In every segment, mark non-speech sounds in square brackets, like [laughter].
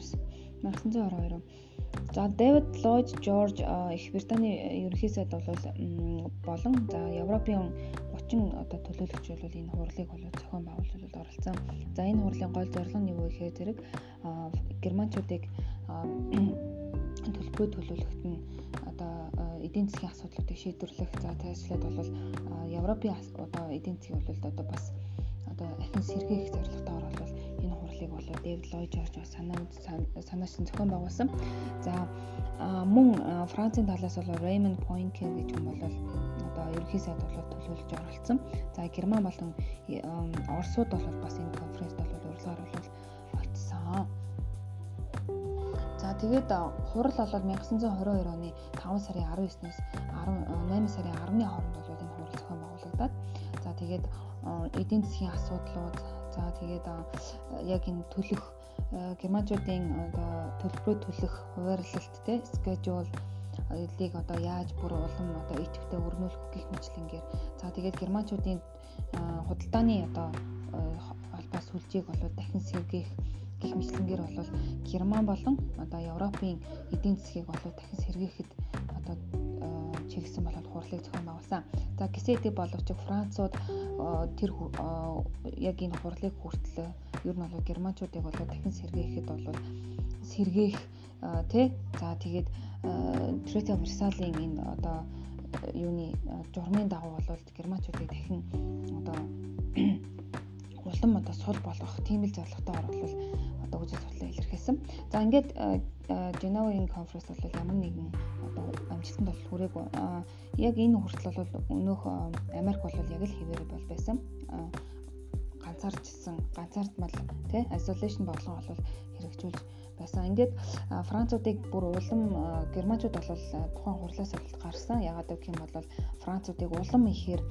Conference 1922. За Дэвид Ллойд Жорж их Британий ерөнхий сайд бол болон за Европын 30 одоо төлөөлөгч бол энэ хурлыг бол зохион байгуулалт оролцсон. За энэ хурлын гол зорилго нь юу вэ гэхээр зэрэг германчуудыг [clears throat] төлбөрөө төлөвлөхөд нь одоо эдийн засгийн асуудлуудыг шийдвэрлэх за тайлбарлаад бол Европын одоо эдийн засгийг бол одоо бас одоо ахин [laughs] сэргээх зорилготойгоор бол энэ хурлыг бол Дэвид Ллойд Жорж санаа санаач зохион байгуулсан. За мөн Францын талаас бол Raymond Poincaré гэж хүн бол одоо ерөнхий сайд бол төлөөлж оролцсон. За Герман болон Оросууд бол бас энэ конференцд бол урилгаар бол очсон. За тэгээд хурал бол 1922 оны 5 сарын 19-ноос 18 сарын 10-ны хооронд бол энэ хурал зохион байгуулагдаад тэгээд эдийн засгийн асуудлууд за тэгээд яг энэ төлөх германчуудын одоо төлбөрөө төлөх хуваарлалт те schedule эдийг одоо яаж бүр улам одоо идэвхтэй өрнүүлэх гэх мэтлэнгээр за тэгээд германчуудын худалдааны одоо холбоос сүлжээг болоод дахин сэргээх гэх мэтлэнгээр бол Герман болон одоо Европын эдийн засгийг болоо дахин сэргээхэд одоо чиглэсэн болоод хурлыг зохион байгуулсан. За гисэдэг боловч Францууд тэр яг энэ хурлыг хүртэл ер нь бол германчуудыг болоо дахин сэргээхэд бол сэргээх тий за тэгээд Третье Версалийн энэ одоо юуны журмын дагуу бол германчуудыг дахин одоо [clears throat] улам одоо сул болгох тийм л зорилготойгоор бол одоо үжил судлаа илэрхийлсэн. За ингээд Genova-ийн конференц бол ямар нэгэн одоо амжилтанд бол хүрээгүй. Яг энэ хүртэл бол өнөөх Америк бол яг л хэвээр бол байсан. Ганцаарчсан, ганцаардмал тий isolation бодлого бол хэрэгжүүлж байсан. Ингээд Француудыг бүр улам германчууд бол тухайн хурлаас гарсан. Ягаад гэвэл юм бол Француудыг улам ихээр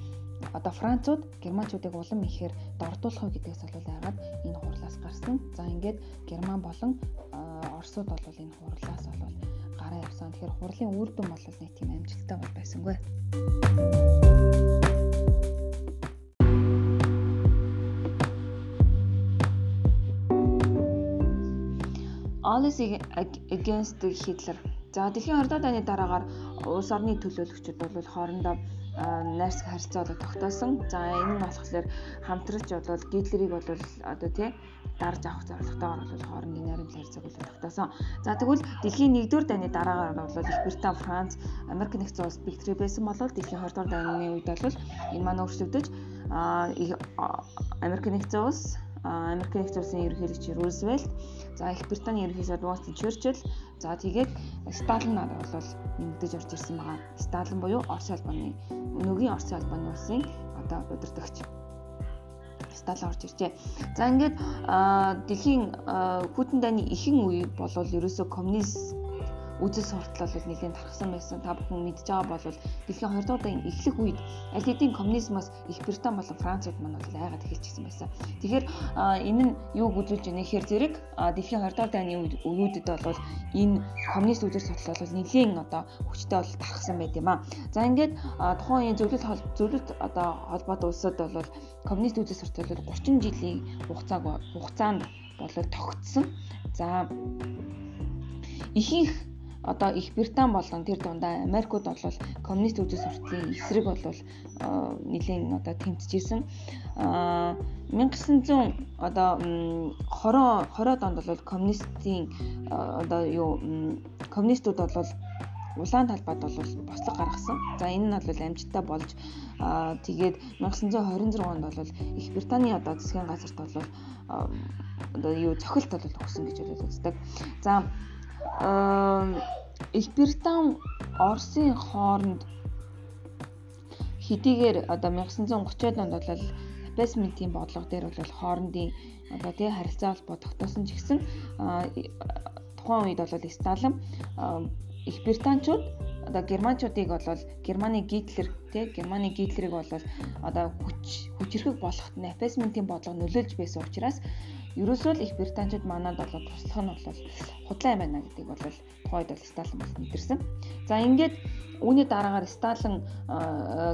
одоо Францууд германчуудыг улам ихээр дордуулах гэдгээс бол айгаад энэ хурлаас гарсан. За ингээд герман болон орсууд бол энэ хурлаас бол гараа явсан. Тэгэхээр хурлын үр дүн бол нэг тийм амжилттай бол байсангүй. Policy against Hitler. За дэлхийн 20 дайны дараагаар улс орны төлөөлөгчид бол хоорондоо найрсаг харьцаа болоо тогтоосон. За энэ нь болохоор хамтраж бол Гитлерийг бол одоо тий дарж авах зорилготойгоор бол хоорондын найрамд харьцааг бол тогтоосон. За тэгвэл дэлхийн 1-р дайны дараагаар бол Их Британи, Франц, Америк нэгдсэн улс бигтрээ байсан бол дэлхийн 20 дугаар дайны үед бол энэ маань өөрчлөгдөж Америк нэгдсэн улс Америк нэгдсэн улсын ерөнхийлөгч Рузвельт, за Их Британий ерөнхийлөгч Winston Churchill, за тэгээд Сталин нар бол нэгдэж орж ирсэн байгаа. Сталин буюу Орос албаны өнөөгийн Орос албаны улсын одоо удирдагч Сталин орж иржээ. За ингээд дэлхийн хүйтэн дайны ихэнх үе болвол ерөөсөө коммунист үзэл суртал бол нэлээд тархсан байсан. Та бүхэн мэдж байгаа бол дэлхийн 2 дугаар дайны эхлэх үед аль хэдийн коммунизмоос Их Британи болон Францууд маань бол айгаад эхэлчихсэн байсан. Тэгэхээр энэ нь юуг үзүүлж байна гэхээр зэрэг дэлхийн 2 дугаар дайны үеүүдэд бол энэ коммунист үзэл суртал бол нэлээд одоо хүчтэй бол тархсан байт юм а. За ингээд тухайн үеийн зөвлөлт зөвлөлт одоо холбоот улсад бол коммунист үзэл суртал бол 30 жилийн хугацааг хугацаанд болоо тогтсон. За ихэнх одоо Их Британи болон тэр дундаа Америкууд бол коммунист үзэл сурталын эсрэг бол нэлийн одоо тэмцэж исэн. А 1900 одоо 20 20 онд бол коммунистийн одоо юу коммунистууд бол улаан талбайд бол бослог гаргасан. За энэ нь бол амжилттай болж тэгээд 1926 онд бол Их Британий одоо засгийн газарт бол одоо юу цохилт бол өгсөн гэж үздэг. За Их Британи Оросын хооронд хэдийгээр одоо 1930-ад онд бол аппесментийн бодлого дээр бол хоорондын одоо тий харилцаа холбоо тогтоосон ч гэсэн тухайн үед бол Сталин Их Британчууд одоо германчуудыг бол Германы Гитлер тий Германы Гитлерийг бол одоо хүч хүчрхэг болгоход нь аппесментийн бодлого нөлөөлж байсан учраас ерөөсөө л их британчууд манад бол туслах нь бол худлаа байна гэдгийг бол тухайд бол Сталин бас мэдэрсэн. За ингээд үүний дараагаар Сталин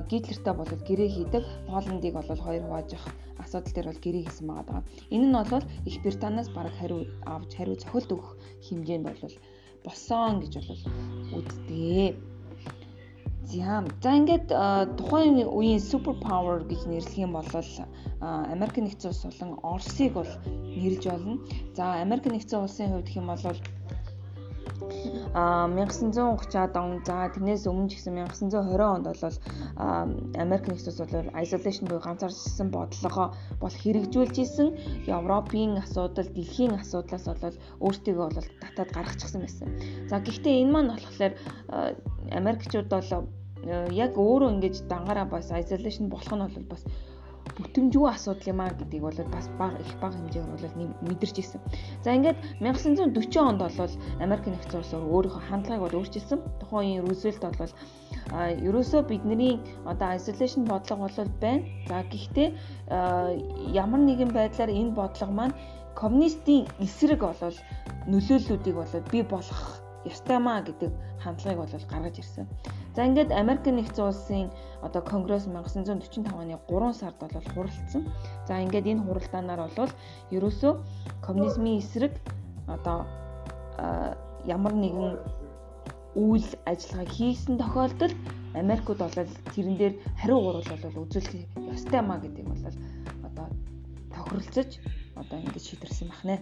Гитлертэй бол гэрээ хийдэг. Поландыг бол хоёр хуваажих асуудал дээр бол гэрээ хийсэн байгаа. Энэ нь бол их Британаас бараг хариу авч хариу цохилт өгөх хэмжээнд бол босон гэж бол үздэг. За ингээд тухайн үеийн супер павер гэж нэрлэх юм бол Америк нэгдсэн улс болон Оросыг бол нэрлж болно. За Америк нэгдсэн улсын хувьд юм бол а 1930-аад он за тэрнээс өмнө ч гэсэн 1920 онд бол Америк нэгдсэн улс бол isolation буюу ганцаарчсан бодлогоо бол хэрэгжүүлж исэн Европын асуудал, дэлхийн асуудлаас бол өөртөө бол татаад гаргачихсан байсан. За гэхдээ энэ маань болохоор Америкчууд бол яг өөрөө ингэж дангаараа бас isolation болох нь бол бас бүтэмжгүй асуудал юм а гэдгийг бол бас бага их бага хэмжээгээр бол мэдэрч ирсэн. За ингээд 1940 онд бол Америк нэгдсэн улс өөрийнхөө хандлагыг бол өөрчилсөн. Тухайн үеийн Рузвельт бол ерөөсөө бидний одоо isolation бодлого бол байна. За гэхдээ ямар нэгэн байдлаар энэ бодлого маань коммунистийн эсрэг болол нөлөөллүүдийг бол бий болгох ёстой маа гэдэг хандлагыг бол гаргаж ирсэн. За ингээд Америк нэгдсэн улсын одоо конгресс 1945 оны 3 сард бол хуралдсан. За ингээд энэ хуралдаанаар бол ерөөсөө коммунизмын эсрэг одоо ямар нэгэн үйл ажиллагаа хийсэн тохиолдолд Америкууд бол тэрэн дээр хариу гурвал бол үзүүлэх ёстой маа гэдэг юм бол одоо тохиролцож одоо ингэж шийдэрсэн байна.